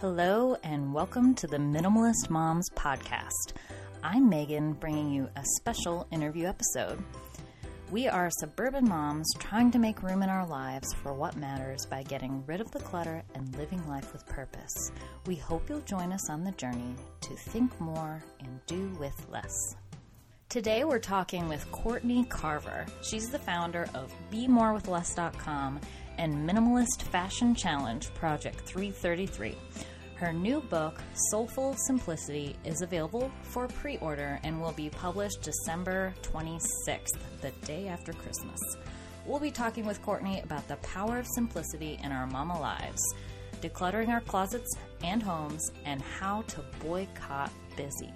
Hello, and welcome to the Minimalist Moms Podcast. I'm Megan, bringing you a special interview episode. We are suburban moms trying to make room in our lives for what matters by getting rid of the clutter and living life with purpose. We hope you'll join us on the journey to think more and do with less. Today we're talking with Courtney Carver. She's the founder of BeMoreWithLess.com and Minimalist Fashion Challenge Project 333. Her new book, Soulful Simplicity, is available for pre order and will be published December 26th, the day after Christmas. We'll be talking with Courtney about the power of simplicity in our mama lives, decluttering our closets and homes, and how to boycott busy.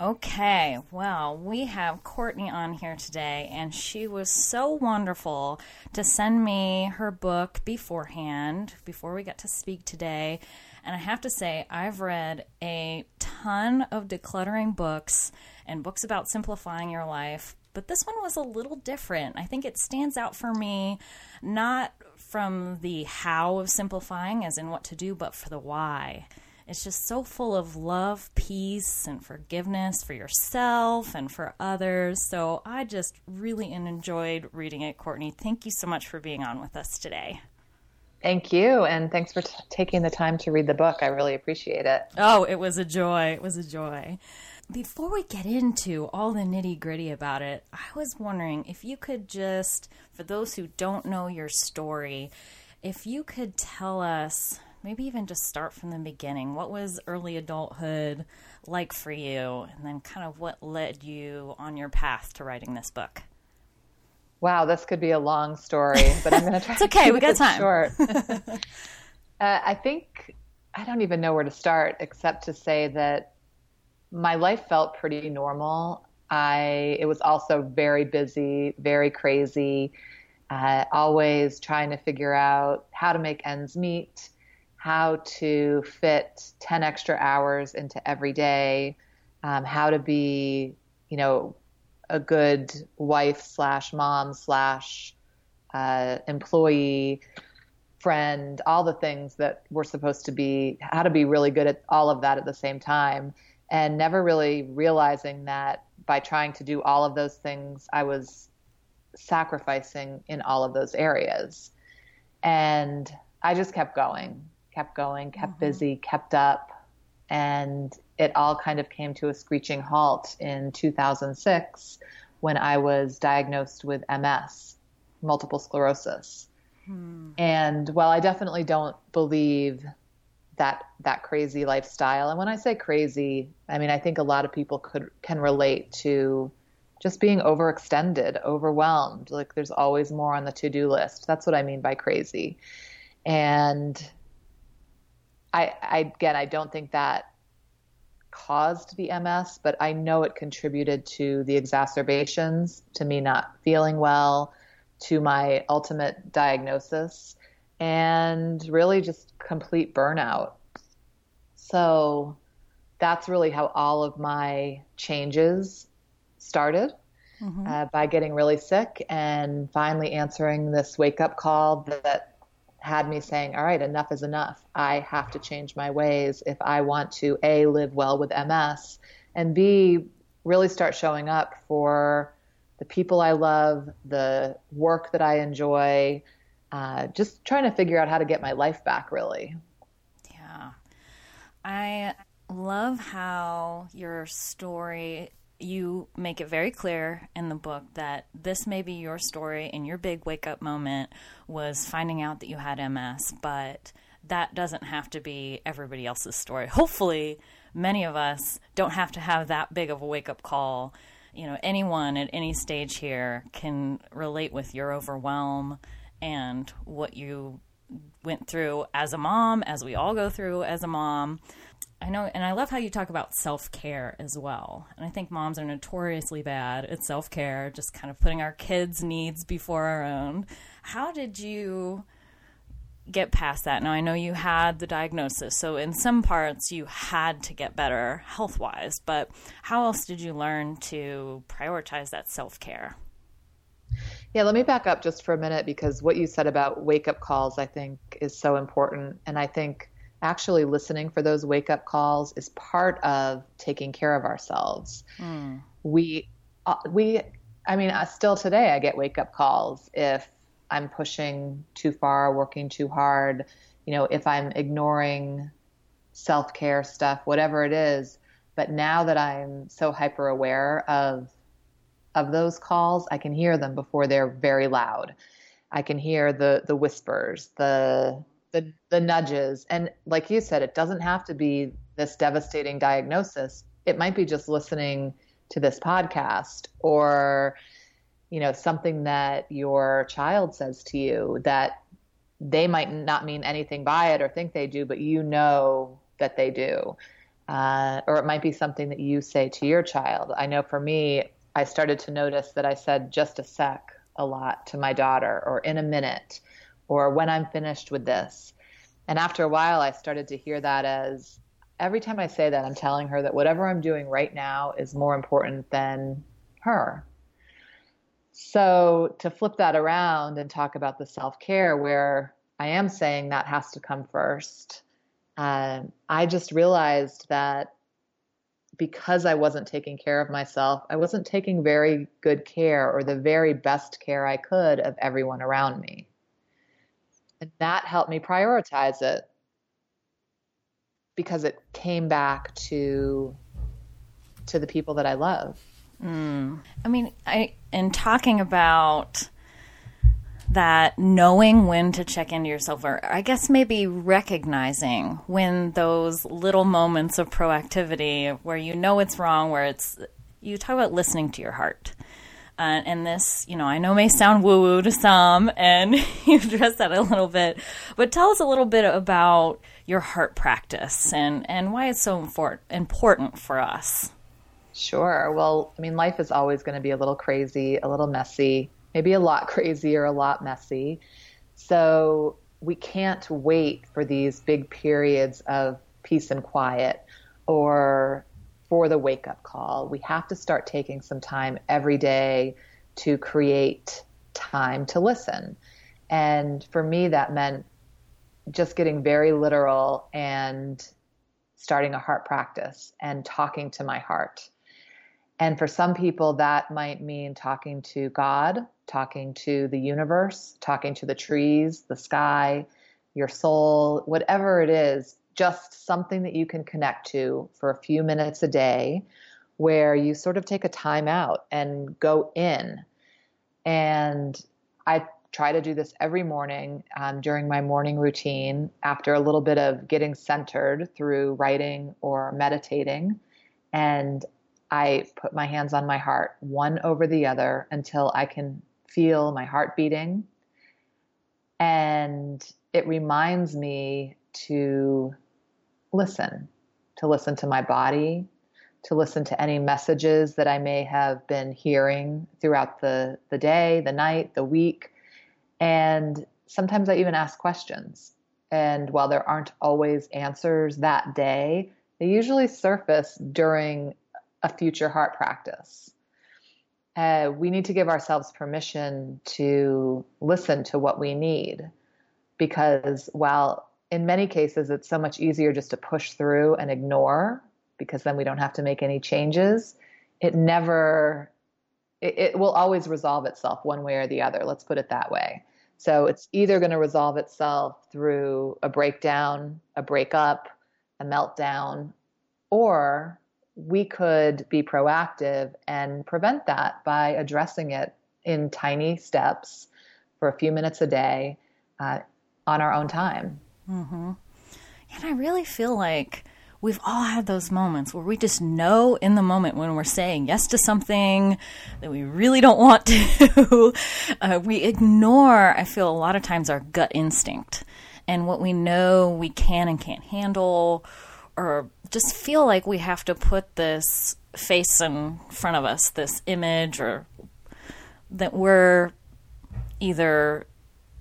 Okay, well, we have Courtney on here today, and she was so wonderful to send me her book beforehand, before we got to speak today. And I have to say, I've read a ton of decluttering books and books about simplifying your life, but this one was a little different. I think it stands out for me, not from the how of simplifying, as in what to do, but for the why. It's just so full of love, peace, and forgiveness for yourself and for others. So I just really enjoyed reading it, Courtney. Thank you so much for being on with us today. Thank you. And thanks for t- taking the time to read the book. I really appreciate it. Oh, it was a joy. It was a joy. Before we get into all the nitty gritty about it, I was wondering if you could just, for those who don't know your story, if you could tell us maybe even just start from the beginning. What was early adulthood like for you? And then kind of what led you on your path to writing this book? Wow, this could be a long story, but I'm going to try. it's okay, we got time. Short. uh, I think I don't even know where to start except to say that my life felt pretty normal. I it was also very busy, very crazy. Uh, always trying to figure out how to make ends meet, how to fit 10 extra hours into every day, um, how to be, you know, a good wife slash mom slash uh, employee, friend, all the things that we're supposed to be, how to be really good at all of that at the same time. And never really realizing that by trying to do all of those things, I was sacrificing in all of those areas. And I just kept going kept going, kept mm-hmm. busy, kept up, and it all kind of came to a screeching halt in 2006 when I was diagnosed with MS, multiple sclerosis. Hmm. And while I definitely don't believe that that crazy lifestyle, and when I say crazy, I mean I think a lot of people could can relate to just being overextended, overwhelmed. Like there's always more on the to-do list. That's what I mean by crazy. And I, I again, I don't think that caused the MS, but I know it contributed to the exacerbations, to me not feeling well, to my ultimate diagnosis, and really just complete burnout. So that's really how all of my changes started. Mm-hmm. Uh, by getting really sick and finally answering this wake up call that had me saying, all right, enough is enough. I have to change my ways if I want to A, live well with MS, and B, really start showing up for the people I love, the work that I enjoy, uh, just trying to figure out how to get my life back, really. Yeah. I love how your story you make it very clear in the book that this may be your story and your big wake up moment was finding out that you had MS, but that doesn't have to be everybody else's story. Hopefully, many of us don't have to have that big of a wake up call. You know, anyone at any stage here can relate with your overwhelm and what you went through as a mom, as we all go through as a mom. I know, and I love how you talk about self care as well. And I think moms are notoriously bad at self care, just kind of putting our kids' needs before our own. How did you get past that? Now, I know you had the diagnosis, so in some parts you had to get better health wise, but how else did you learn to prioritize that self care? Yeah, let me back up just for a minute because what you said about wake up calls, I think, is so important. And I think actually listening for those wake up calls is part of taking care of ourselves. Mm. We, uh, we, I mean, uh, still today, I get wake up calls if I'm pushing too far, working too hard, you know, if I'm ignoring self care stuff, whatever it is. But now that I'm so hyper aware of of those calls, I can hear them before they're very loud. I can hear the the whispers, the the the nudges, and like you said, it doesn't have to be this devastating diagnosis. It might be just listening to this podcast or you know something that your child says to you that they might not mean anything by it or think they do, but you know that they do. Uh, or it might be something that you say to your child. I know for me, I started to notice that I said just a sec a lot to my daughter, or in a minute, or when I'm finished with this. And after a while, I started to hear that as every time I say that, I'm telling her that whatever I'm doing right now is more important than her. So to flip that around and talk about the self care, where I am saying that has to come first, uh, I just realized that because I wasn't taking care of myself, I wasn't taking very good care or the very best care I could of everyone around me. And that helped me prioritize it because it came back to to the people that I love. Mm. I mean, I in talking about that knowing when to check into yourself, or I guess maybe recognizing when those little moments of proactivity where you know it's wrong, where it's you talk about listening to your heart. Uh, and this, you know, I know may sound woo woo to some, and you addressed that a little bit, but tell us a little bit about your heart practice and, and why it's so important for us. Sure. Well, I mean, life is always going to be a little crazy, a little messy, maybe a lot crazy or a lot messy. So we can't wait for these big periods of peace and quiet or for the wake up call. We have to start taking some time every day to create time to listen. And for me, that meant just getting very literal and starting a heart practice and talking to my heart and for some people, that might mean talking to God, talking to the universe, talking to the trees, the sky, your soul, whatever it is, just something that you can connect to for a few minutes a day where you sort of take a time out and go in. And I try to do this every morning um, during my morning routine after a little bit of getting centered through writing or meditating. And I put my hands on my heart, one over the other, until I can feel my heart beating. And it reminds me to listen, to listen to my body, to listen to any messages that I may have been hearing throughout the, the day, the night, the week. And sometimes I even ask questions. And while there aren't always answers that day, they usually surface during a future heart practice. Uh, we need to give ourselves permission to listen to what we need because while in many cases it's so much easier just to push through and ignore because then we don't have to make any changes. It never it, it will always resolve itself one way or the other. Let's put it that way. So it's either going to resolve itself through a breakdown a breakup a meltdown or we could be proactive and prevent that by addressing it in tiny steps for a few minutes a day uh, on our own time. Mm-hmm. And I really feel like we've all had those moments where we just know in the moment when we're saying yes to something that we really don't want to. uh, we ignore, I feel, a lot of times our gut instinct and what we know we can and can't handle or just feel like we have to put this face in front of us, this image, or that we're either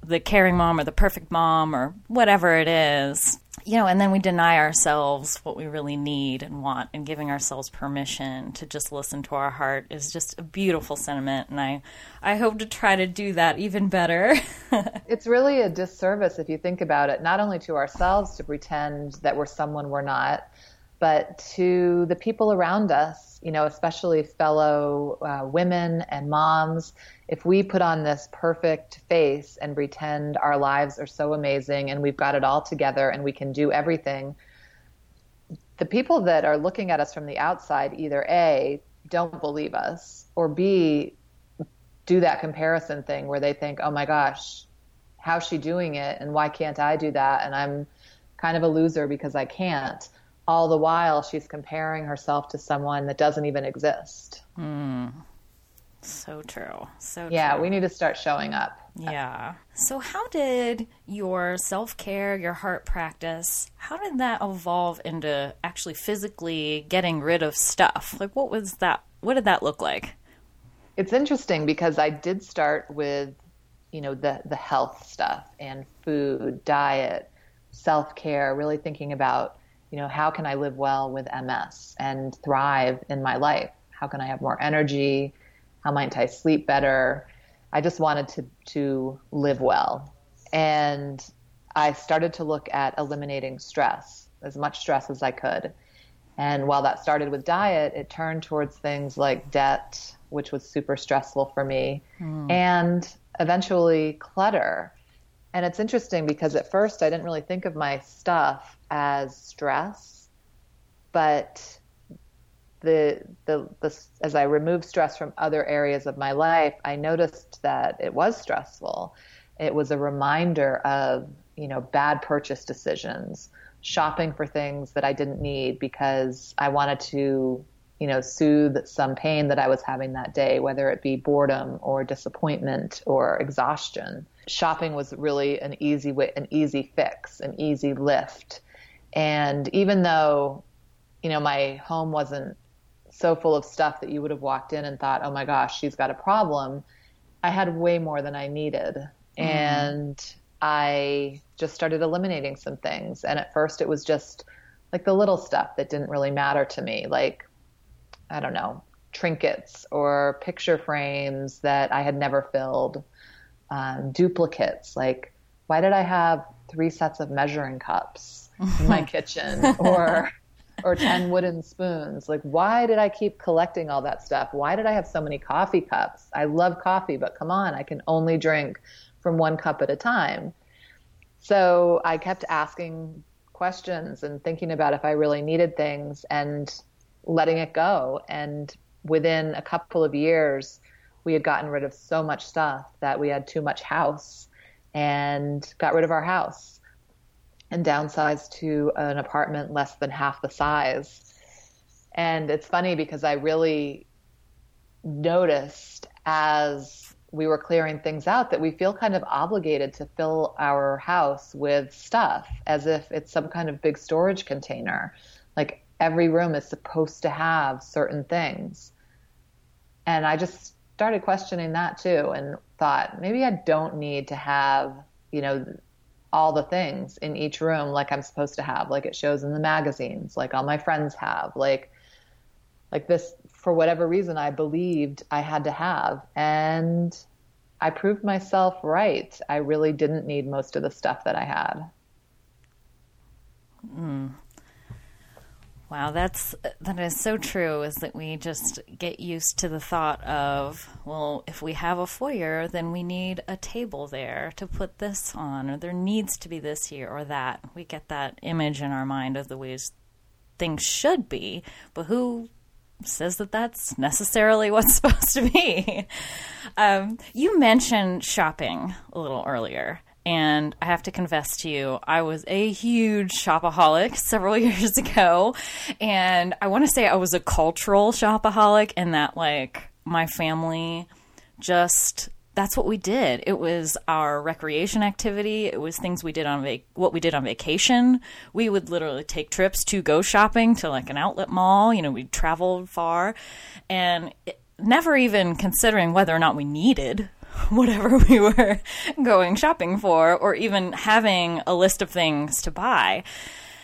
the caring mom or the perfect mom or whatever it is. you know, and then we deny ourselves what we really need and want, and giving ourselves permission to just listen to our heart is just a beautiful sentiment. And I, I hope to try to do that even better. it's really a disservice if you think about it, not only to ourselves to pretend that we're someone we're not, but to the people around us, you know, especially fellow uh, women and moms if we put on this perfect face and pretend our lives are so amazing and we've got it all together and we can do everything, the people that are looking at us from the outside either A, don't believe us, or B, do that comparison thing where they think, oh my gosh, how's she doing it? And why can't I do that? And I'm kind of a loser because I can't. All the while, she's comparing herself to someone that doesn't even exist. Mm. So true. So yeah, true. we need to start showing up. Yeah. So how did your self-care, your heart practice, how did that evolve into actually physically getting rid of stuff? Like what was that what did that look like? It's interesting because I did start with, you know, the the health stuff and food, diet, self-care, really thinking about, you know, how can I live well with MS and thrive in my life? How can I have more energy? How might I sleep better? I just wanted to, to live well. And I started to look at eliminating stress, as much stress as I could. And while that started with diet, it turned towards things like debt, which was super stressful for me, mm. and eventually clutter. And it's interesting because at first I didn't really think of my stuff as stress, but the, the, the as I removed stress from other areas of my life, I noticed that it was stressful. It was a reminder of you know bad purchase decisions, shopping for things that I didn't need because I wanted to you know soothe some pain that I was having that day, whether it be boredom or disappointment or exhaustion. Shopping was really an easy way, an easy fix, an easy lift. And even though you know my home wasn't so full of stuff that you would have walked in and thought, oh my gosh, she's got a problem. I had way more than I needed. Mm. And I just started eliminating some things. And at first it was just like the little stuff that didn't really matter to me, like, I don't know, trinkets or picture frames that I had never filled, um, duplicates. Like, why did I have three sets of measuring cups in my kitchen? Or, or 10 wooden spoons. Like, why did I keep collecting all that stuff? Why did I have so many coffee cups? I love coffee, but come on, I can only drink from one cup at a time. So I kept asking questions and thinking about if I really needed things and letting it go. And within a couple of years, we had gotten rid of so much stuff that we had too much house and got rid of our house and downsized to an apartment less than half the size. And it's funny because I really noticed as we were clearing things out that we feel kind of obligated to fill our house with stuff as if it's some kind of big storage container. Like every room is supposed to have certain things. And I just started questioning that too and thought maybe I don't need to have, you know, all the things in each room like I'm supposed to have, like it shows in the magazines, like all my friends have, like like this for whatever reason I believed I had to have and I proved myself right. I really didn't need most of the stuff that I had. Mm. Wow, that's that is so true. Is that we just get used to the thought of, well, if we have a foyer, then we need a table there to put this on, or there needs to be this here or that. We get that image in our mind of the ways things should be, but who says that that's necessarily what's supposed to be? Um, you mentioned shopping a little earlier. And I have to confess to you, I was a huge shopaholic several years ago. And I want to say I was a cultural shopaholic and that, like, my family just that's what we did. It was our recreation activity. It was things we did on what we did on vacation. We would literally take trips to go shopping to like an outlet mall. You know, we traveled far, and it, never even considering whether or not we needed whatever we were going shopping for or even having a list of things to buy.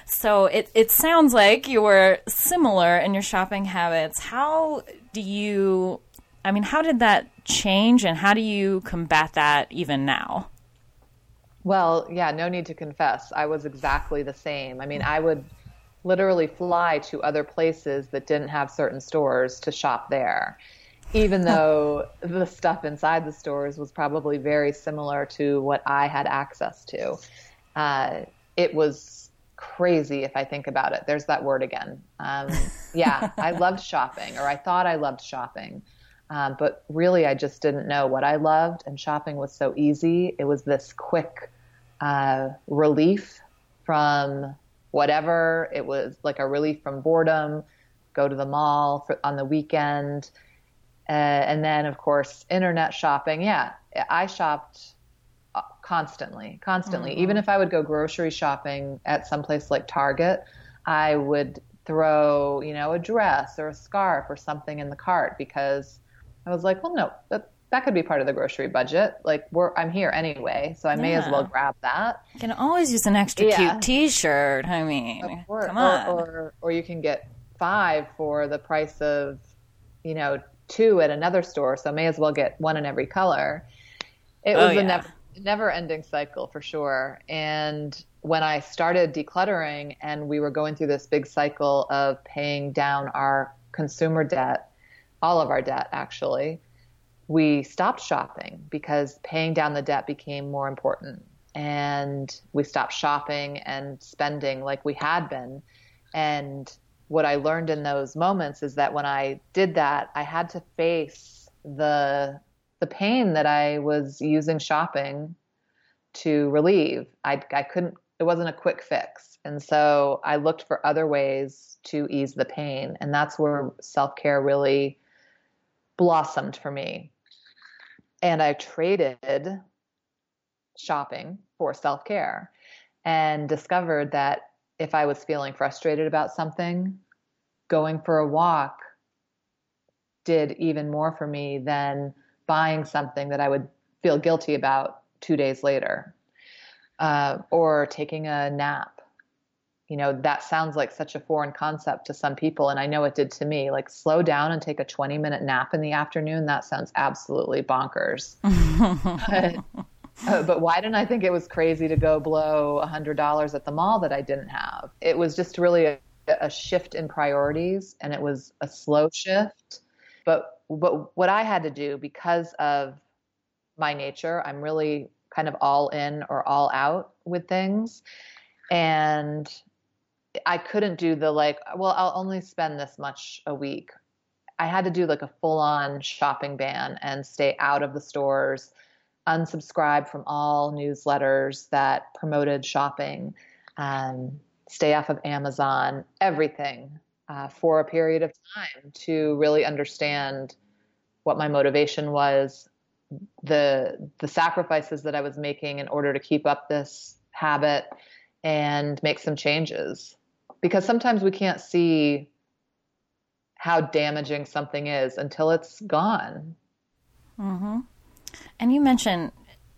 So it, it sounds like you were similar in your shopping habits. How do you, I mean, how did that change and how do you combat that even now? Well, yeah, no need to confess. I was exactly the same. I mean, I would literally fly to other places that didn't have certain stores to shop there, even though the stuff inside the stores was probably very similar to what I had access to. Uh, it was crazy if I think about it. There's that word again. Um, yeah, I loved shopping, or I thought I loved shopping. Um, but really, I just didn't know what I loved, and shopping was so easy. It was this quick uh, relief from whatever. It was like a relief from boredom. Go to the mall for, on the weekend, uh, and then of course internet shopping. Yeah, I shopped uh, constantly, constantly. Mm-hmm. Even if I would go grocery shopping at some place like Target, I would throw, you know, a dress or a scarf or something in the cart because I was like, well, no, that that could be part of the grocery budget. Like we're I'm here anyway, so I may yeah. as well grab that. You can always use an extra yeah. cute T-shirt. I mean, come on. Or, or or you can get five for the price of, you know, two at another store. So I may as well get one in every color. It oh, was oh, a never never ending cycle for sure. And when I started decluttering and we were going through this big cycle of paying down our consumer debt all of our debt actually, we stopped shopping because paying down the debt became more important. And we stopped shopping and spending like we had been. And what I learned in those moments is that when I did that, I had to face the the pain that I was using shopping to relieve. I, I couldn't, it wasn't a quick fix. And so I looked for other ways to ease the pain. And that's where self care really blossomed for me. And I traded shopping for self care and discovered that if I was feeling frustrated about something, going for a walk did even more for me than buying something that I would feel guilty about two days later, uh, or taking a nap you know, that sounds like such a foreign concept to some people. And I know it did to me. Like, slow down and take a 20 minute nap in the afternoon. That sounds absolutely bonkers. but, uh, but why didn't I think it was crazy to go blow $100 at the mall that I didn't have? It was just really a, a shift in priorities and it was a slow shift. But, but what I had to do because of my nature, I'm really kind of all in or all out with things. And I couldn't do the like, well, I'll only spend this much a week. I had to do like a full on shopping ban and stay out of the stores, unsubscribe from all newsletters that promoted shopping, um, stay off of Amazon, everything uh, for a period of time to really understand what my motivation was, the the sacrifices that I was making in order to keep up this habit and make some changes because sometimes we can't see how damaging something is until it's gone. Mm-hmm. And you mentioned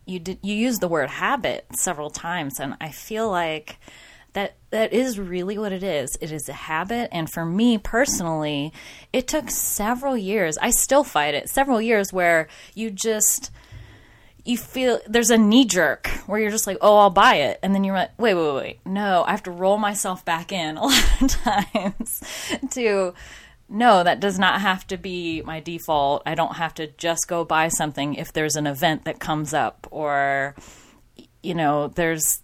you did you used the word habit several times, and I feel like that that is really what it is. It is a habit, and for me personally, it took several years. I still fight it. Several years where you just you feel there's a knee jerk where you're just like, oh, I'll buy it. And then you're like, wait, wait, wait. No, I have to roll myself back in a lot of times to, no, that does not have to be my default. I don't have to just go buy something if there's an event that comes up or, you know, there's,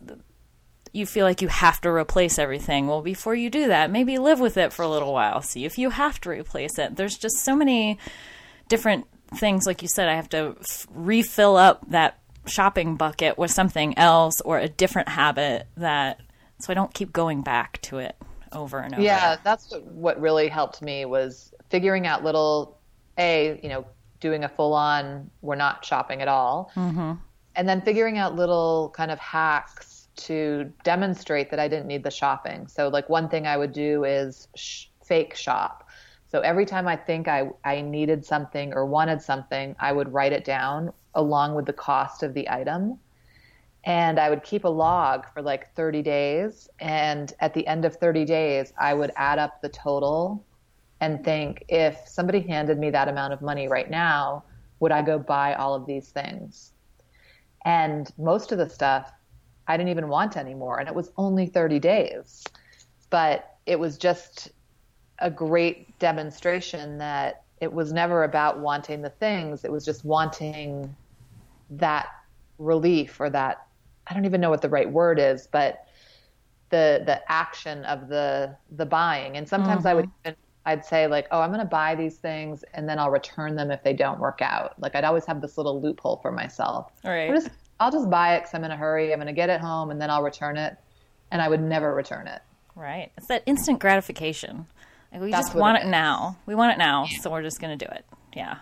you feel like you have to replace everything. Well, before you do that, maybe live with it for a little while. See if you have to replace it. There's just so many different things like you said i have to f- refill up that shopping bucket with something else or a different habit that so i don't keep going back to it over and over yeah that's what really helped me was figuring out little a you know doing a full on we're not shopping at all mm-hmm. and then figuring out little kind of hacks to demonstrate that i didn't need the shopping so like one thing i would do is sh- fake shop so every time I think I, I needed something or wanted something, I would write it down along with the cost of the item. And I would keep a log for like 30 days. And at the end of 30 days, I would add up the total and think if somebody handed me that amount of money right now, would I go buy all of these things? And most of the stuff I didn't even want anymore. And it was only 30 days. But it was just a great demonstration that it was never about wanting the things, it was just wanting that relief or that I don't even know what the right word is, but the the action of the the buying. And sometimes mm-hmm. I would mm-hmm. I'd say like, oh, I'm going to buy these things and then I'll return them if they don't work out. Like I'd always have this little loophole for myself. All right. Just, I'll just buy it because I'm in a hurry. I'm going to get it home and then I'll return it. And I would never return it. Right. It's that instant gratification. Like we That's just want it, it now. We want it now, yeah. so we're just going to do it. Yeah.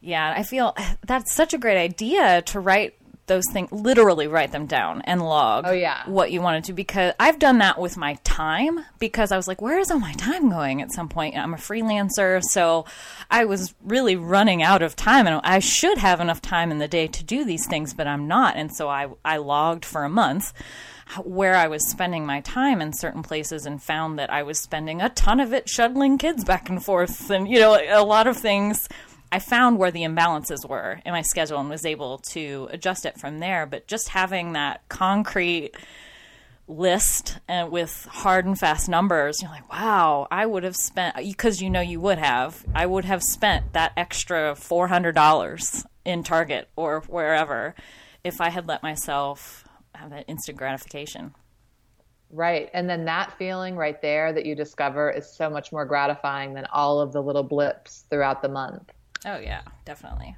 Yeah, I feel that's such a great idea to write those things literally write them down and log oh, yeah. what you wanted to because I've done that with my time because I was like where is all my time going at some point I'm a freelancer so I was really running out of time and I should have enough time in the day to do these things but I'm not and so I I logged for a month where I was spending my time in certain places and found that I was spending a ton of it shuttling kids back and forth and you know a lot of things I found where the imbalances were in my schedule and was able to adjust it from there. But just having that concrete list and with hard and fast numbers, you're like, wow, I would have spent because you know you would have. I would have spent that extra four hundred dollars in Target or wherever if I had let myself have that instant gratification. Right. And then that feeling right there that you discover is so much more gratifying than all of the little blips throughout the month. Oh, yeah, definitely.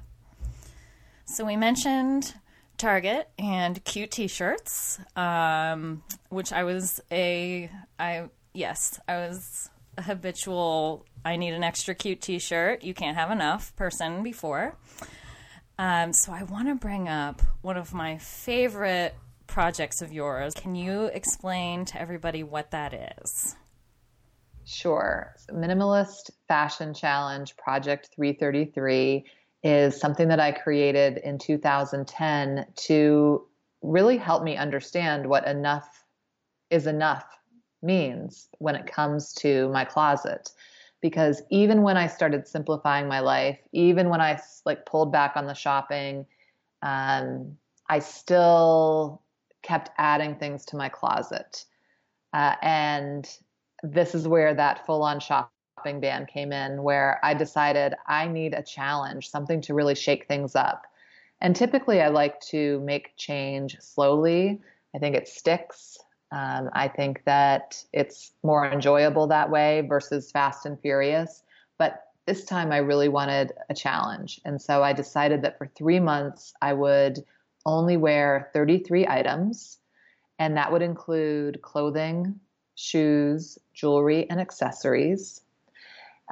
So we mentioned Target and cute T-shirts, um, which I was a I yes I was a habitual. I need an extra cute T-shirt. You can't have enough person before. Um, so I want to bring up one of my favorite projects of yours. Can you explain to everybody what that is? Sure. Minimalist Fashion Challenge Project 333 is something that I created in 2010 to really help me understand what enough is enough means when it comes to my closet because even when I started simplifying my life, even when I like pulled back on the shopping, um, I still kept adding things to my closet. Uh, and this is where that full on shopping ban came in, where I decided I need a challenge, something to really shake things up. And typically, I like to make change slowly. I think it sticks. Um, I think that it's more enjoyable that way versus fast and furious. But this time, I really wanted a challenge. And so I decided that for three months, I would only wear 33 items. And that would include clothing, shoes, jewelry, and accessories.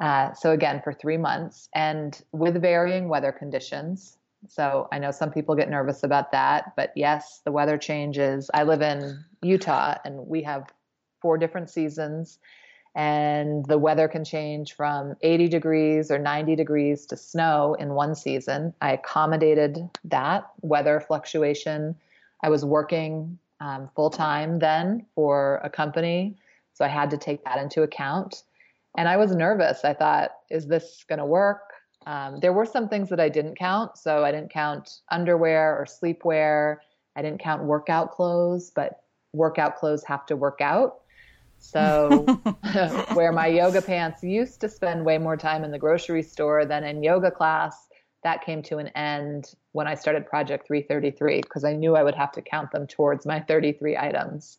Uh, so, again, for three months and with varying weather conditions. So, I know some people get nervous about that, but yes, the weather changes. I live in Utah and we have four different seasons, and the weather can change from 80 degrees or 90 degrees to snow in one season. I accommodated that weather fluctuation. I was working um, full time then for a company. So I had to take that into account. And I was nervous. I thought, is this going to work? Um, there were some things that I didn't count. So I didn't count underwear or sleepwear. I didn't count workout clothes, but workout clothes have to work out. So, where my yoga pants used to spend way more time in the grocery store than in yoga class, that came to an end when I started Project 333 because I knew I would have to count them towards my 33 items.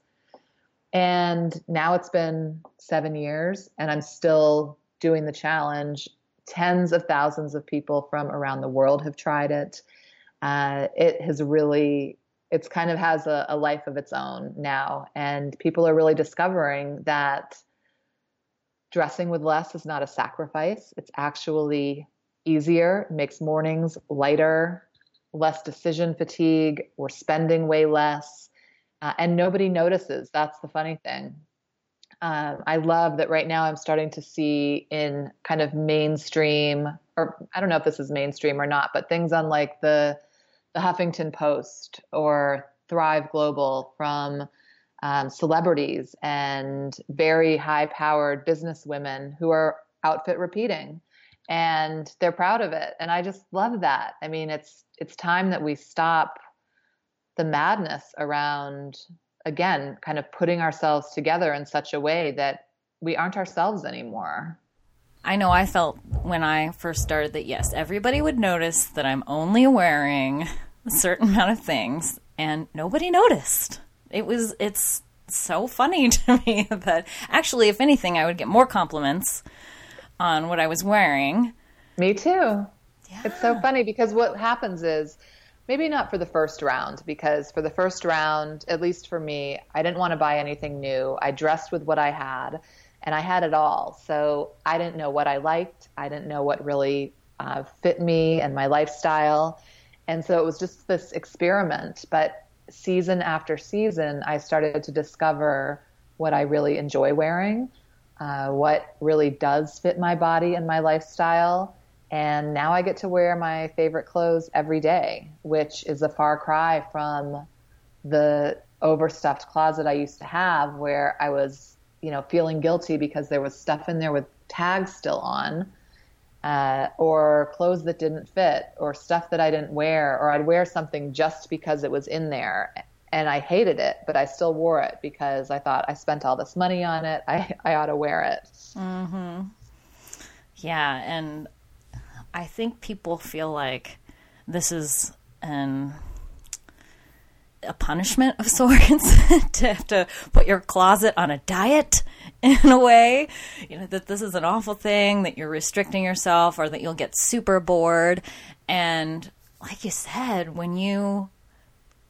And now it's been seven years and I'm still doing the challenge. Tens of thousands of people from around the world have tried it. Uh, it has really, it's kind of has a, a life of its own now. And people are really discovering that dressing with less is not a sacrifice. It's actually easier, makes mornings lighter, less decision fatigue. We're spending way less, uh, and nobody notices. That's the funny thing. Um, I love that right now I'm starting to see in kind of mainstream, or I don't know if this is mainstream or not, but things on like the the Huffington Post or Thrive Global from um, celebrities and very high powered business women who are outfit repeating and they're proud of it. And i just love that. I mean it's it's time that we stop the madness around again kind of putting ourselves together in such a way that we aren't ourselves anymore. I know I felt when I first started that yes, everybody would notice that I'm only wearing a certain amount of things and nobody noticed. It was it's so funny to me that actually if anything I would get more compliments on what I was wearing. Me too. Yeah. It's so funny because what happens is maybe not for the first round because for the first round, at least for me, I didn't want to buy anything new. I dressed with what I had and I had it all. So I didn't know what I liked. I didn't know what really uh, fit me and my lifestyle. And so it was just this experiment. But season after season, I started to discover what I really enjoy wearing, uh, what really does fit my body and my lifestyle. And now I get to wear my favorite clothes every day, which is a far cry from the overstuffed closet I used to have where I was, you know, feeling guilty because there was stuff in there with tags still on uh, or clothes that didn't fit, or stuff that I didn't wear, or I'd wear something just because it was in there. And I hated it, but I still wore it because I thought I spent all this money on it. I, I ought to wear it. Mm-hmm. Yeah. And I think people feel like this is an a punishment of sorts to have to put your closet on a diet in a way, you know, that this is an awful thing, that you're restricting yourself, or that you'll get super bored. And like you said, when you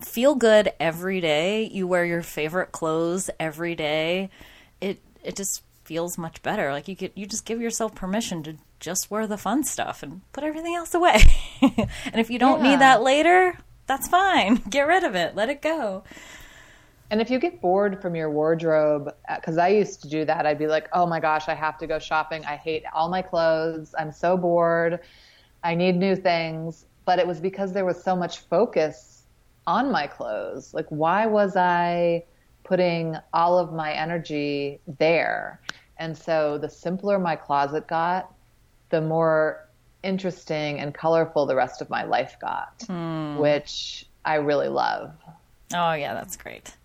feel good every day, you wear your favorite clothes every day, it it just feels much better. Like you get you just give yourself permission to just wear the fun stuff and put everything else away. and if you don't yeah. need that later, that's fine. Get rid of it. Let it go. And if you get bored from your wardrobe, because uh, I used to do that, I'd be like, oh my gosh, I have to go shopping. I hate all my clothes. I'm so bored. I need new things. But it was because there was so much focus on my clothes. Like, why was I putting all of my energy there? And so the simpler my closet got, the more interesting and colorful the rest of my life got, mm. which I really love. Oh, yeah, that's great.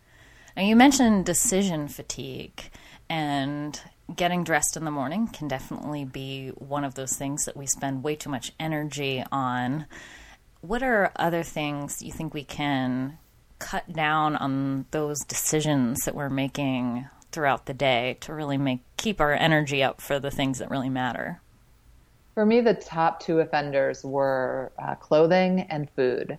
Now, you mentioned decision fatigue, and getting dressed in the morning can definitely be one of those things that we spend way too much energy on. What are other things you think we can cut down on those decisions that we're making throughout the day to really make keep our energy up for the things that really matter? For me, the top two offenders were uh, clothing and food.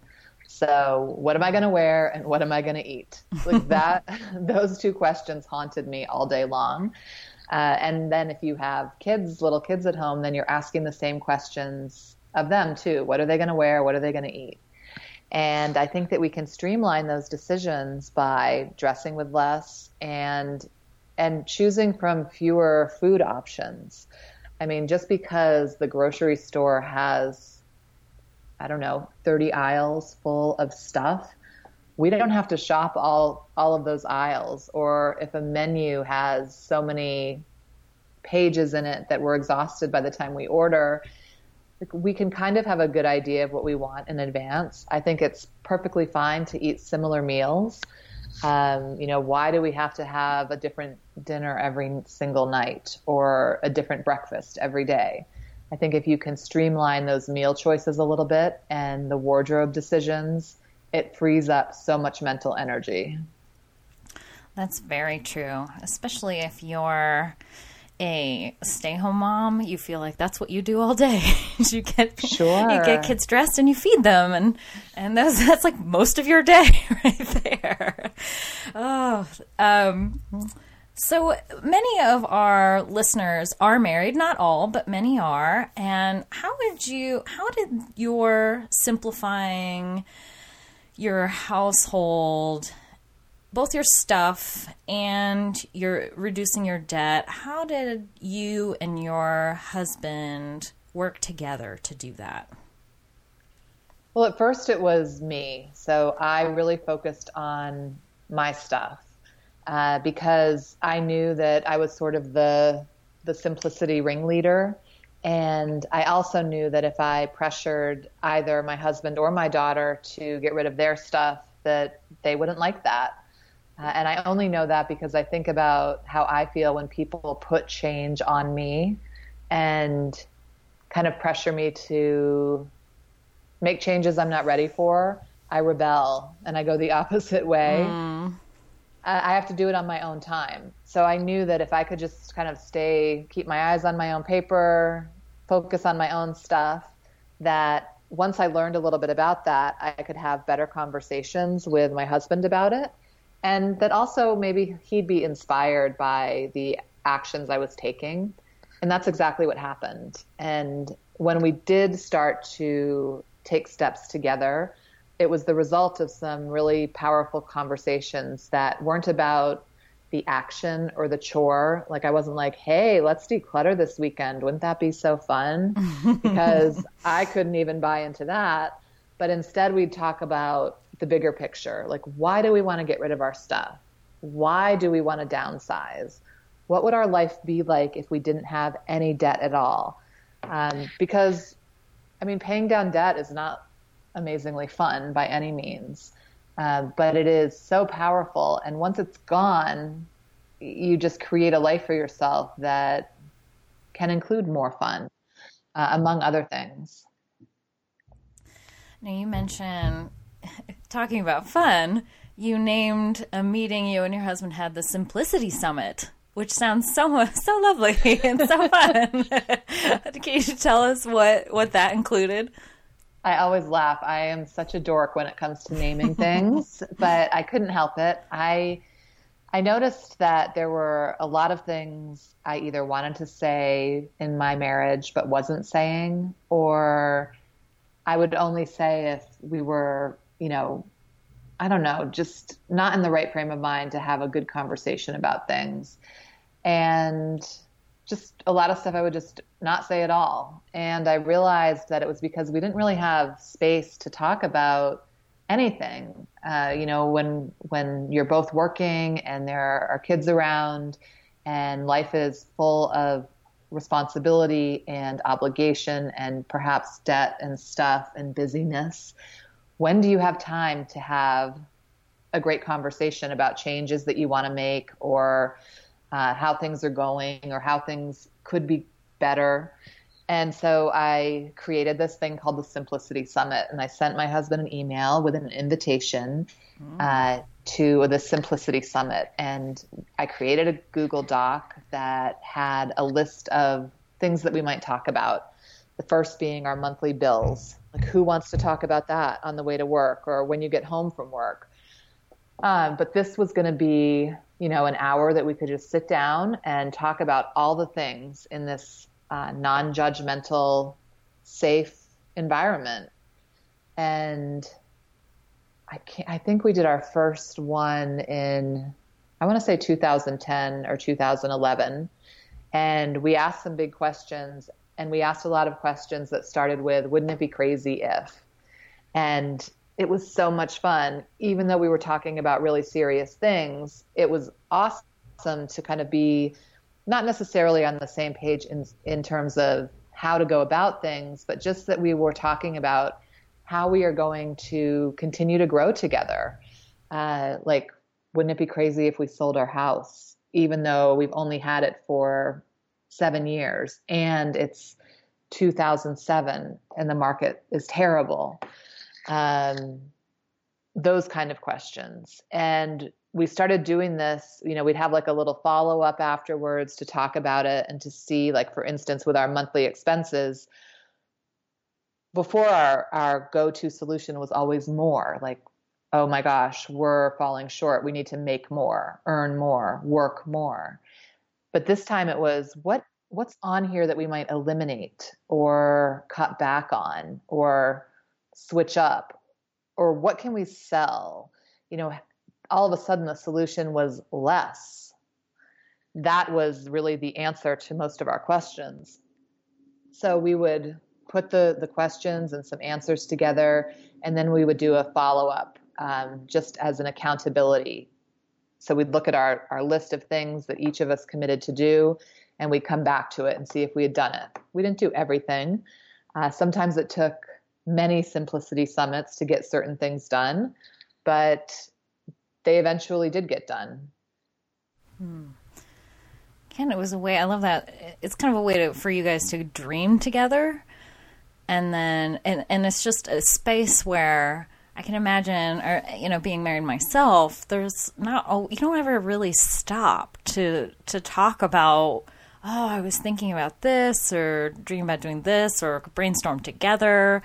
So, what am I going to wear and what am I going to eat? Like that, those two questions haunted me all day long. Uh, and then if you have kids, little kids at home, then you're asking the same questions of them too. What are they going to wear? What are they going to eat? And I think that we can streamline those decisions by dressing with less and and choosing from fewer food options. I mean, just because the grocery store has I don't know, 30 aisles full of stuff. We don't have to shop all all of those aisles or if a menu has so many pages in it that we're exhausted by the time we order, we can kind of have a good idea of what we want in advance. I think it's perfectly fine to eat similar meals. Um, you know, why do we have to have a different dinner every single night or a different breakfast every day? I think if you can streamline those meal choices a little bit and the wardrobe decisions, it frees up so much mental energy. That's very true, especially if you're a stay-home mom. You feel like that's what you do all day. you get sure. you get kids dressed and you feed them, and and that's that's like most of your day right there. Oh, um, so many of our listeners are married, not all, but many are. And how would you, how did your simplifying your household both your stuff and you're reducing your debt. How did you and your husband work together to do that? Well, at first it was me. So I really focused on my stuff uh, because I knew that I was sort of the the simplicity ringleader. And I also knew that if I pressured either my husband or my daughter to get rid of their stuff, that they wouldn't like that. Uh, and I only know that because I think about how I feel when people put change on me and kind of pressure me to make changes I'm not ready for. I rebel and I go the opposite way. Mm. I have to do it on my own time. So I knew that if I could just kind of stay, keep my eyes on my own paper, focus on my own stuff, that once I learned a little bit about that, I could have better conversations with my husband about it. And that also maybe he'd be inspired by the actions I was taking. And that's exactly what happened. And when we did start to take steps together, it was the result of some really powerful conversations that weren't about the action or the chore. Like I wasn't like, "Hey, let's declutter this weekend. Wouldn't that be so fun?" because I couldn't even buy into that. But instead we'd talk about the bigger picture. Like why do we want to get rid of our stuff? Why do we want to downsize? What would our life be like if we didn't have any debt at all? Um, because I mean, paying down debt is not amazingly fun by any means. Uh, but it is so powerful. And once it's gone, you just create a life for yourself that can include more fun, uh, among other things. Now, you mentioned talking about fun, you named a meeting you and your husband had the Simplicity Summit. Which sounds so so lovely and so fun. Can you tell us what, what that included? I always laugh. I am such a dork when it comes to naming things, but I couldn't help it. I I noticed that there were a lot of things I either wanted to say in my marriage but wasn't saying, or I would only say if we were, you know, I don't know, just not in the right frame of mind to have a good conversation about things. And just a lot of stuff I would just not say at all. And I realized that it was because we didn't really have space to talk about anything. Uh, you know, when when you're both working and there are kids around, and life is full of responsibility and obligation and perhaps debt and stuff and busyness. When do you have time to have a great conversation about changes that you want to make or uh, how things are going or how things could be better. And so I created this thing called the Simplicity Summit, and I sent my husband an email with an invitation mm. uh, to the Simplicity Summit. And I created a Google Doc that had a list of things that we might talk about. The first being our monthly bills. Like, who wants to talk about that on the way to work or when you get home from work? Um, but this was going to be you know, an hour that we could just sit down and talk about all the things in this uh, non judgmental, safe environment. And I, can't, I think we did our first one in, I want to say 2010 or 2011. And we asked some big questions. And we asked a lot of questions that started with, wouldn't it be crazy if? And it was so much fun. Even though we were talking about really serious things, it was awesome to kind of be not necessarily on the same page in in terms of how to go about things, but just that we were talking about how we are going to continue to grow together. Uh, like, wouldn't it be crazy if we sold our house, even though we've only had it for seven years and it's 2007 and the market is terrible? um, those kind of questions. And we started doing this, you know, we'd have like a little follow up afterwards to talk about it and to see, like, for instance, with our monthly expenses, before our, our go to solution was always more like, oh my gosh, we're falling short. We need to make more, earn more, work more. But this time it was, what what's on here that we might eliminate or cut back on or switch up or what can we sell you know all of a sudden the solution was less. That was really the answer to most of our questions. So we would put the, the questions and some answers together, and then we would do a follow up um, just as an accountability. So we'd look at our, our list of things that each of us committed to do, and we'd come back to it and see if we had done it. We didn't do everything. Uh, sometimes it took many simplicity summits to get certain things done, but they eventually did get done. Hmm. Ken, it was a way. I love that. It's kind of a way to, for you guys to dream together, and then and and it's just a space where I can imagine, or you know, being married myself. There's not. Oh, you don't ever really stop to to talk about. Oh, I was thinking about this, or dreaming about doing this, or brainstorm together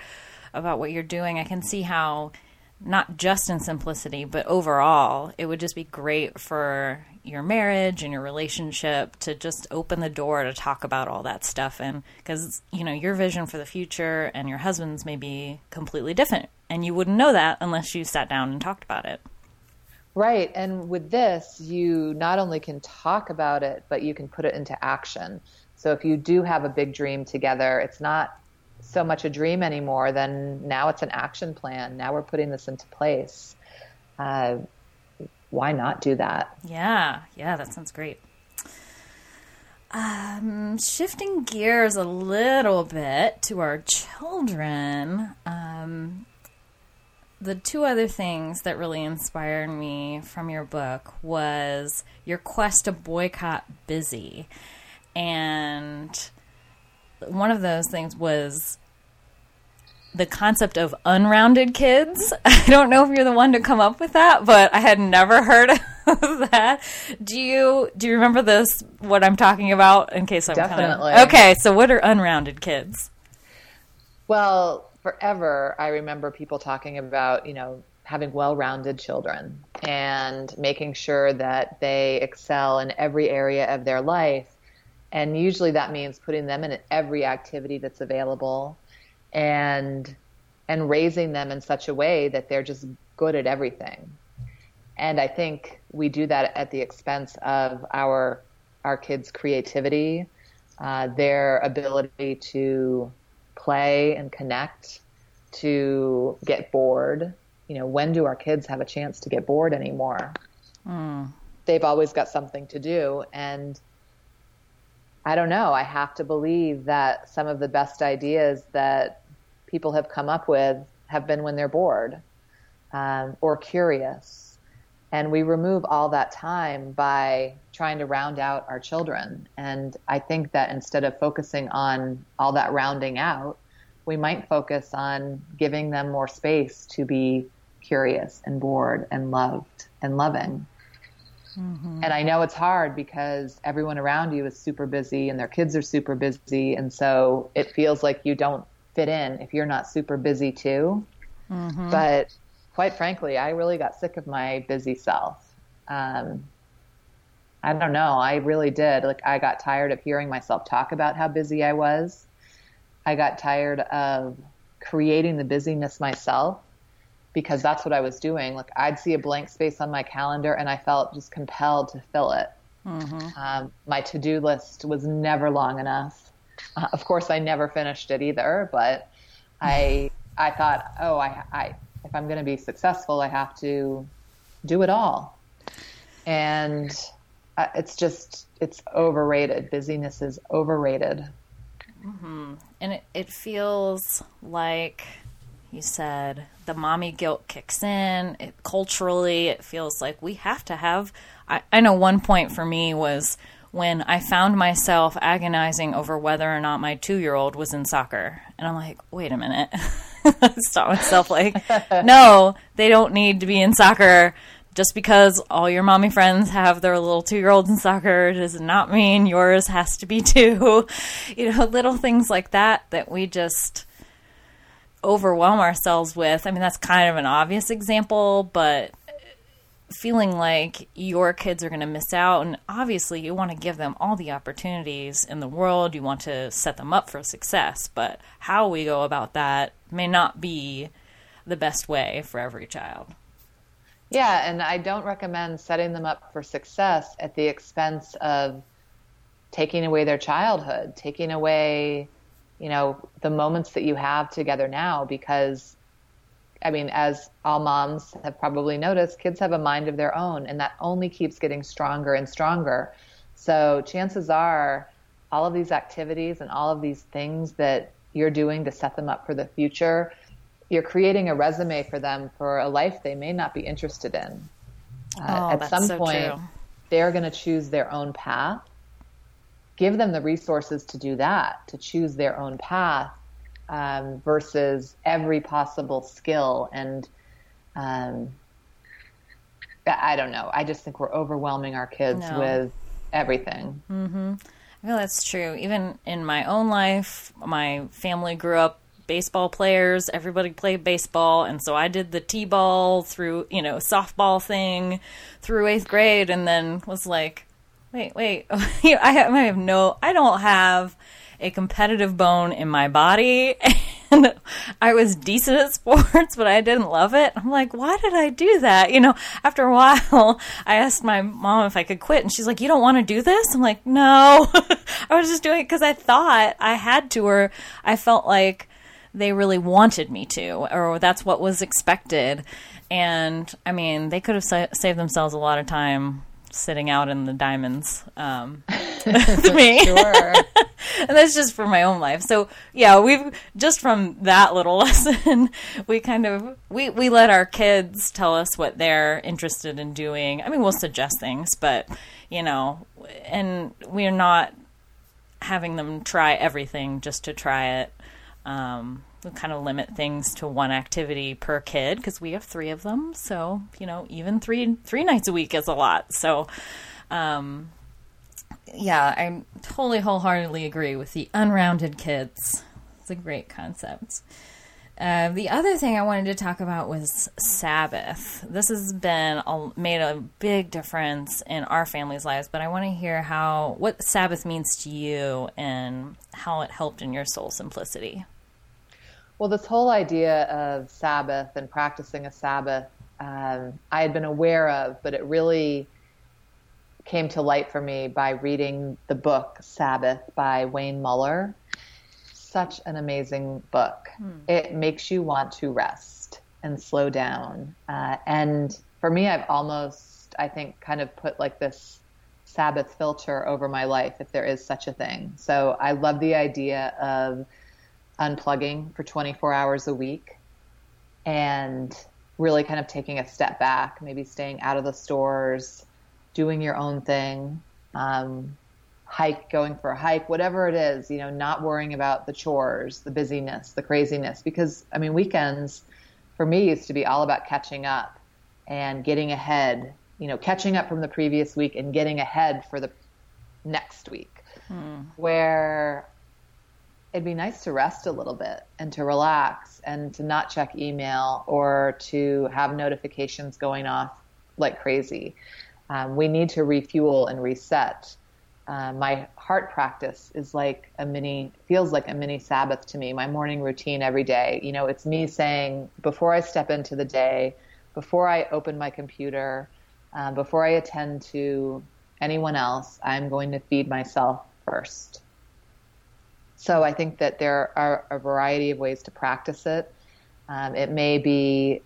about what you're doing. I can see how not just in simplicity, but overall, it would just be great for your marriage and your relationship to just open the door to talk about all that stuff. And because, you know, your vision for the future and your husband's may be completely different. And you wouldn't know that unless you sat down and talked about it. Right. And with this, you not only can talk about it, but you can put it into action. So if you do have a big dream together, it's not so much a dream anymore, then now it's an action plan. Now we're putting this into place. Uh, why not do that? Yeah, yeah, that sounds great. Um, shifting gears a little bit to our children, um, the two other things that really inspired me from your book was your quest to boycott busy. And one of those things was the concept of unrounded kids. I don't know if you're the one to come up with that, but I had never heard of that. Do you do you remember this what I'm talking about in case I'm Definitely. Kind of, Okay, so what are unrounded kids? Well, forever I remember people talking about, you know, having well-rounded children and making sure that they excel in every area of their life. And usually that means putting them in every activity that's available and and raising them in such a way that they're just good at everything. And I think we do that at the expense of our our kids' creativity, uh, their ability to play and connect, to get bored. You know, when do our kids have a chance to get bored anymore? Mm. They've always got something to do, and I don't know. I have to believe that some of the best ideas that people have come up with have been when they're bored um, or curious. And we remove all that time by trying to round out our children. And I think that instead of focusing on all that rounding out, we might focus on giving them more space to be curious and bored and loved and loving. Mm-hmm. And I know it's hard because everyone around you is super busy and their kids are super busy. And so it feels like you don't fit in if you're not super busy too. Mm-hmm. But quite frankly, I really got sick of my busy self. Um, I don't know. I really did. Like, I got tired of hearing myself talk about how busy I was. I got tired of creating the busyness myself because that's what I was doing. Like, I'd see a blank space on my calendar and I felt just compelled to fill it. Mm-hmm. Um, my to do list was never long enough. Uh, of course, I never finished it either, but I I thought, oh, I, I if I'm going to be successful, I have to do it all, and uh, it's just it's overrated. Busyness is overrated. Mm-hmm. And it, it feels like you said the mommy guilt kicks in. It, culturally, it feels like we have to have. I, I know one point for me was when I found myself agonizing over whether or not my two year old was in soccer. And I'm like, wait a minute. Stop myself like, no, they don't need to be in soccer. Just because all your mommy friends have their little two year olds in soccer does not mean yours has to be too. You know, little things like that that we just overwhelm ourselves with. I mean, that's kind of an obvious example, but feeling like your kids are going to miss out and obviously you want to give them all the opportunities in the world you want to set them up for success but how we go about that may not be the best way for every child Yeah, and I don't recommend setting them up for success at the expense of taking away their childhood, taking away, you know, the moments that you have together now because I mean, as all moms have probably noticed, kids have a mind of their own and that only keeps getting stronger and stronger. So chances are all of these activities and all of these things that you're doing to set them up for the future, you're creating a resume for them for a life they may not be interested in. Uh, oh, at some so point, true. they're going to choose their own path. Give them the resources to do that, to choose their own path um, versus every possible skill. And um, I don't know. I just think we're overwhelming our kids no. with everything. Mm-hmm. I feel that's true. Even in my own life, my family grew up baseball players. Everybody played baseball, and so I did the t-ball through, you know, softball thing through eighth grade, and then was like, wait, wait, I have, I have no, I don't have a competitive bone in my body and I was decent at sports, but I didn't love it. I'm like, why did I do that? You know, after a while, I asked my mom if I could quit and she's like, you don't want to do this? I'm like, no, I was just doing it because I thought I had to, or I felt like they really wanted me to, or that's what was expected. And I mean, they could have sa- saved themselves a lot of time sitting out in the diamonds um, to me. And that's just for my own life. So yeah, we've just from that little lesson, we kind of we we let our kids tell us what they're interested in doing. I mean, we'll suggest things, but you know, and we're not having them try everything just to try it. Um, kind of limit things to one activity per kid because we have three of them. So you know, even three three nights a week is a lot. So, um, yeah, I totally wholeheartedly agree with the unrounded kids. It's a great concept. Uh, the other thing I wanted to talk about was Sabbath. This has been a, made a big difference in our family's lives, but I want to hear how what Sabbath means to you and how it helped in your soul simplicity. Well, this whole idea of Sabbath and practicing a Sabbath, um, I had been aware of, but it really came to light for me by reading the book Sabbath by Wayne Muller. Such an amazing book. Hmm. It makes you want to rest and slow down. Uh, and for me, I've almost, I think, kind of put like this Sabbath filter over my life, if there is such a thing. So I love the idea of unplugging for 24 hours a week and really kind of taking a step back, maybe staying out of the stores, doing your own thing, um, hike, going for a hike, whatever it is, you know, not worrying about the chores, the busyness, the craziness. Because, I mean, weekends for me used to be all about catching up and getting ahead, you know, catching up from the previous week and getting ahead for the next week. Hmm. Where it'd be nice to rest a little bit and to relax and to not check email or to have notifications going off like crazy. Um, we need to refuel and reset. Uh, my heart practice is like a mini, feels like a mini Sabbath to me. My morning routine every day. You know, it's me saying before I step into the day, before I open my computer, uh, before I attend to anyone else, I'm going to feed myself first. So I think that there are a variety of ways to practice it. Um, it may be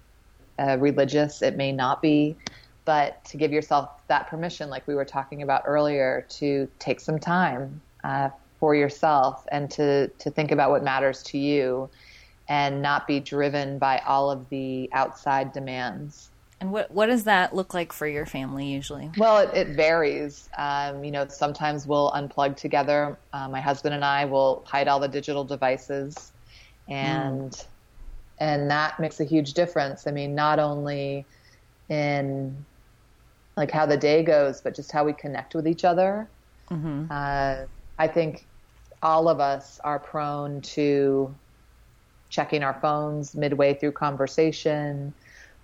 uh, religious, it may not be, but to give yourself that permission, like we were talking about earlier, to take some time uh, for yourself and to, to think about what matters to you and not be driven by all of the outside demands. And what what does that look like for your family usually? Well, it, it varies. Um, you know, sometimes we'll unplug together. Uh, my husband and I will hide all the digital devices, and mm. and that makes a huge difference. I mean, not only in like how the day goes, but just how we connect with each other. Mm-hmm. Uh, I think all of us are prone to checking our phones midway through conversation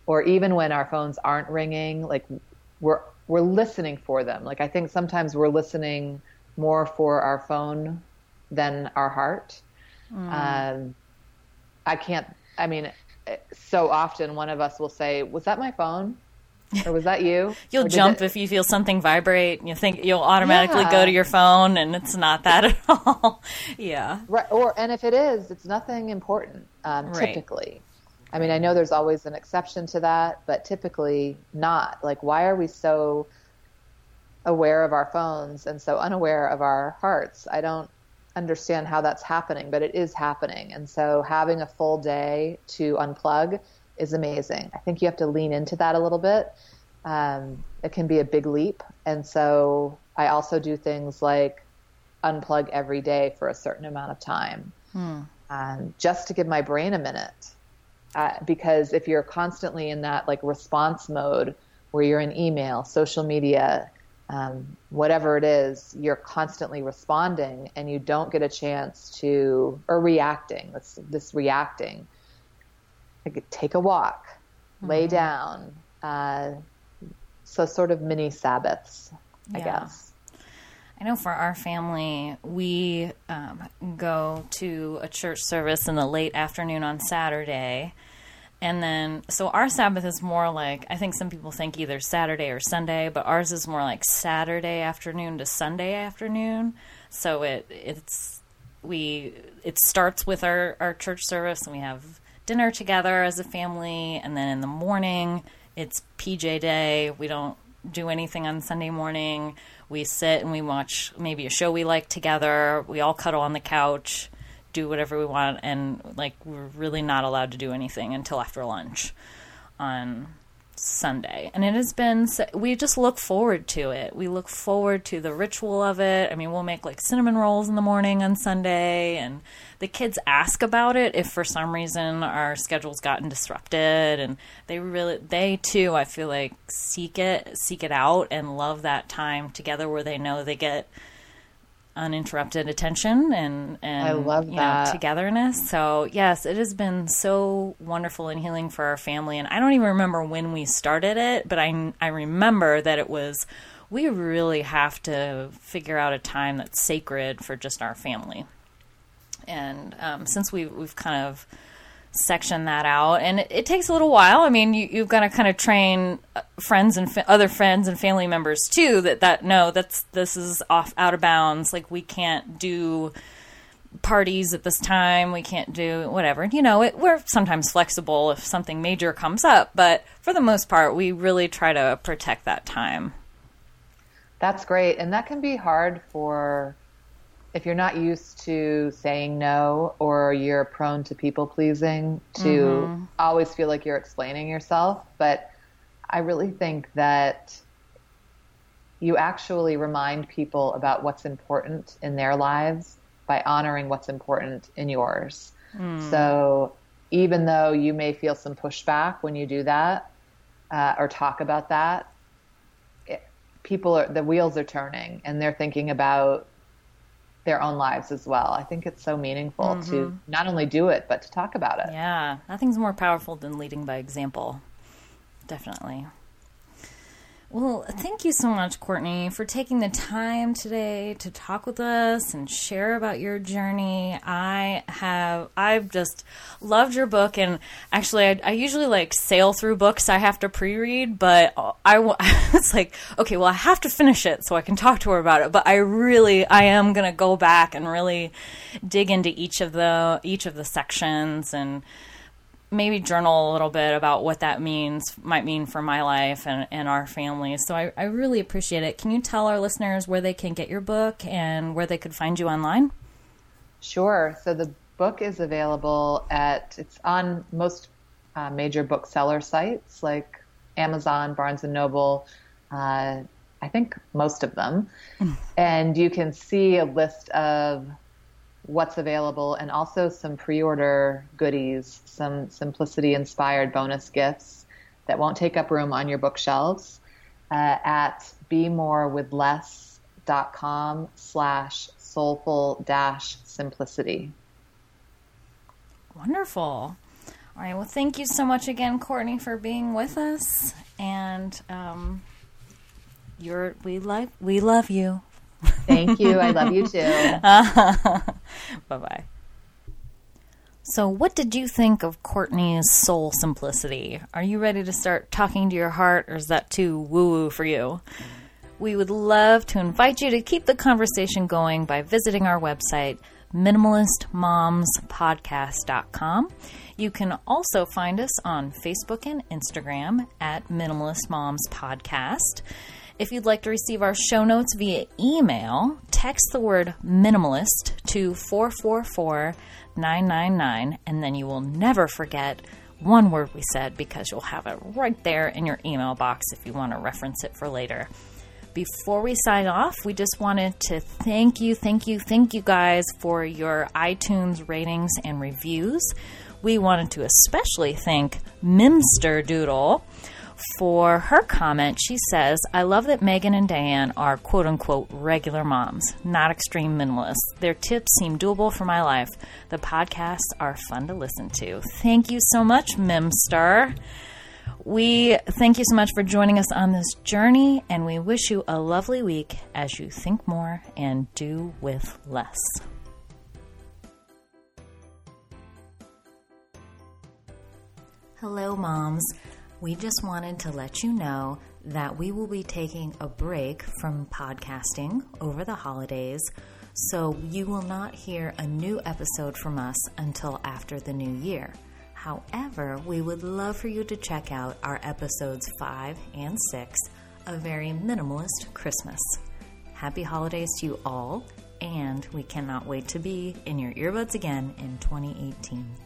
or even when our phones aren't ringing, like we're we're listening for them. Like I think sometimes we're listening more for our phone than our heart. Mm. Um, I can't. I mean, so often one of us will say, "Was that my phone?" Or was that you? You'll jump it... if you feel something vibrate. You think you'll automatically yeah. go to your phone, and it's not that at all. yeah. Right. Or and if it is, it's nothing important. Um, right. Typically, I mean, I know there's always an exception to that, but typically not. Like, why are we so aware of our phones and so unaware of our hearts? I don't understand how that's happening, but it is happening. And so having a full day to unplug is amazing. I think you have to lean into that a little bit. Um, it can be a big leap. And so I also do things like unplug every day for a certain amount of time hmm. um, just to give my brain a minute. Uh, because if you're constantly in that like response mode where you're in email, social media, um, whatever it is, you're constantly responding and you don't get a chance to, or reacting, this, this reacting. Like take a walk, mm-hmm. lay down. Uh, so sort of mini Sabbaths, I guess. I know for our family, we um, go to a church service in the late afternoon on Saturday and then, so our Sabbath is more like, I think some people think either Saturday or Sunday, but ours is more like Saturday afternoon to Sunday afternoon. So it, it's, we, it starts with our, our church service and we have dinner together as a family. And then in the morning, it's PJ day. We don't do anything on Sunday morning. We sit and we watch maybe a show we like together. We all cuddle on the couch do whatever we want and like we're really not allowed to do anything until after lunch on Sunday. And it has been we just look forward to it. We look forward to the ritual of it. I mean, we'll make like cinnamon rolls in the morning on Sunday and the kids ask about it if for some reason our schedule's gotten disrupted and they really they too I feel like seek it seek it out and love that time together where they know they get uninterrupted attention and and I love that. Know, togetherness. So yes, it has been so wonderful and healing for our family. And I don't even remember when we started it, but I I remember that it was. We really have to figure out a time that's sacred for just our family. And um, since we we've kind of section that out. And it, it, takes a little while. I mean you, have got to kind of train uh, friends and fa- other friends and family members too that that no that's this is off out of bounds. Like we can't do parties at this time. We can't do whatever. You know it, we're sometimes flexible if something major comes up but for the most part we really try to protect that time. That's great. And that can be hard for if you're not used to saying no or you're prone to people pleasing to mm-hmm. always feel like you're explaining yourself but i really think that you actually remind people about what's important in their lives by honoring what's important in yours mm. so even though you may feel some pushback when you do that uh, or talk about that it, people are the wheels are turning and they're thinking about their own lives as well. I think it's so meaningful mm-hmm. to not only do it, but to talk about it. Yeah, nothing's more powerful than leading by example. Definitely. Well, thank you so much, Courtney, for taking the time today to talk with us and share about your journey. I have, I've just loved your book, and actually, I, I usually like sail through books I have to pre-read, but I, I was like, okay, well, I have to finish it so I can talk to her about it. But I really, I am gonna go back and really dig into each of the each of the sections and maybe journal a little bit about what that means might mean for my life and, and our family. So I, I really appreciate it. Can you tell our listeners where they can get your book and where they could find you online? Sure. So the book is available at it's on most uh, major bookseller sites like amazon barnes and noble uh, i think most of them. Mm. and you can see a list of what's available and also some pre-order goodies, some simplicity inspired bonus gifts that won't take up room on your bookshelves uh, at bemorewithless.com slash soulful dash simplicity. Wonderful. All right. Well, thank you so much again, Courtney, for being with us. And um, you're we love we love you. Thank you. I love you too. bye bye. So, what did you think of Courtney's soul simplicity? Are you ready to start talking to your heart, or is that too woo woo for you? We would love to invite you to keep the conversation going by visiting our website, minimalistmomspodcast.com. You can also find us on Facebook and Instagram at Minimalist Moms Podcast. If you'd like to receive our show notes via email, text the word minimalist to 444 999, and then you will never forget one word we said because you'll have it right there in your email box if you want to reference it for later. Before we sign off, we just wanted to thank you, thank you, thank you guys for your iTunes ratings and reviews. We wanted to especially thank Mimster Doodle for her comment. She says, I love that Megan and Diane are quote unquote regular moms, not extreme minimalists. Their tips seem doable for my life. The podcasts are fun to listen to. Thank you so much, Mimstar. We thank you so much for joining us on this journey, and we wish you a lovely week as you think more and do with less. Hello, moms. We just wanted to let you know that we will be taking a break from podcasting over the holidays, so you will not hear a new episode from us until after the new year. However, we would love for you to check out our episodes 5 and 6, A Very Minimalist Christmas. Happy holidays to you all, and we cannot wait to be in your earbuds again in 2018.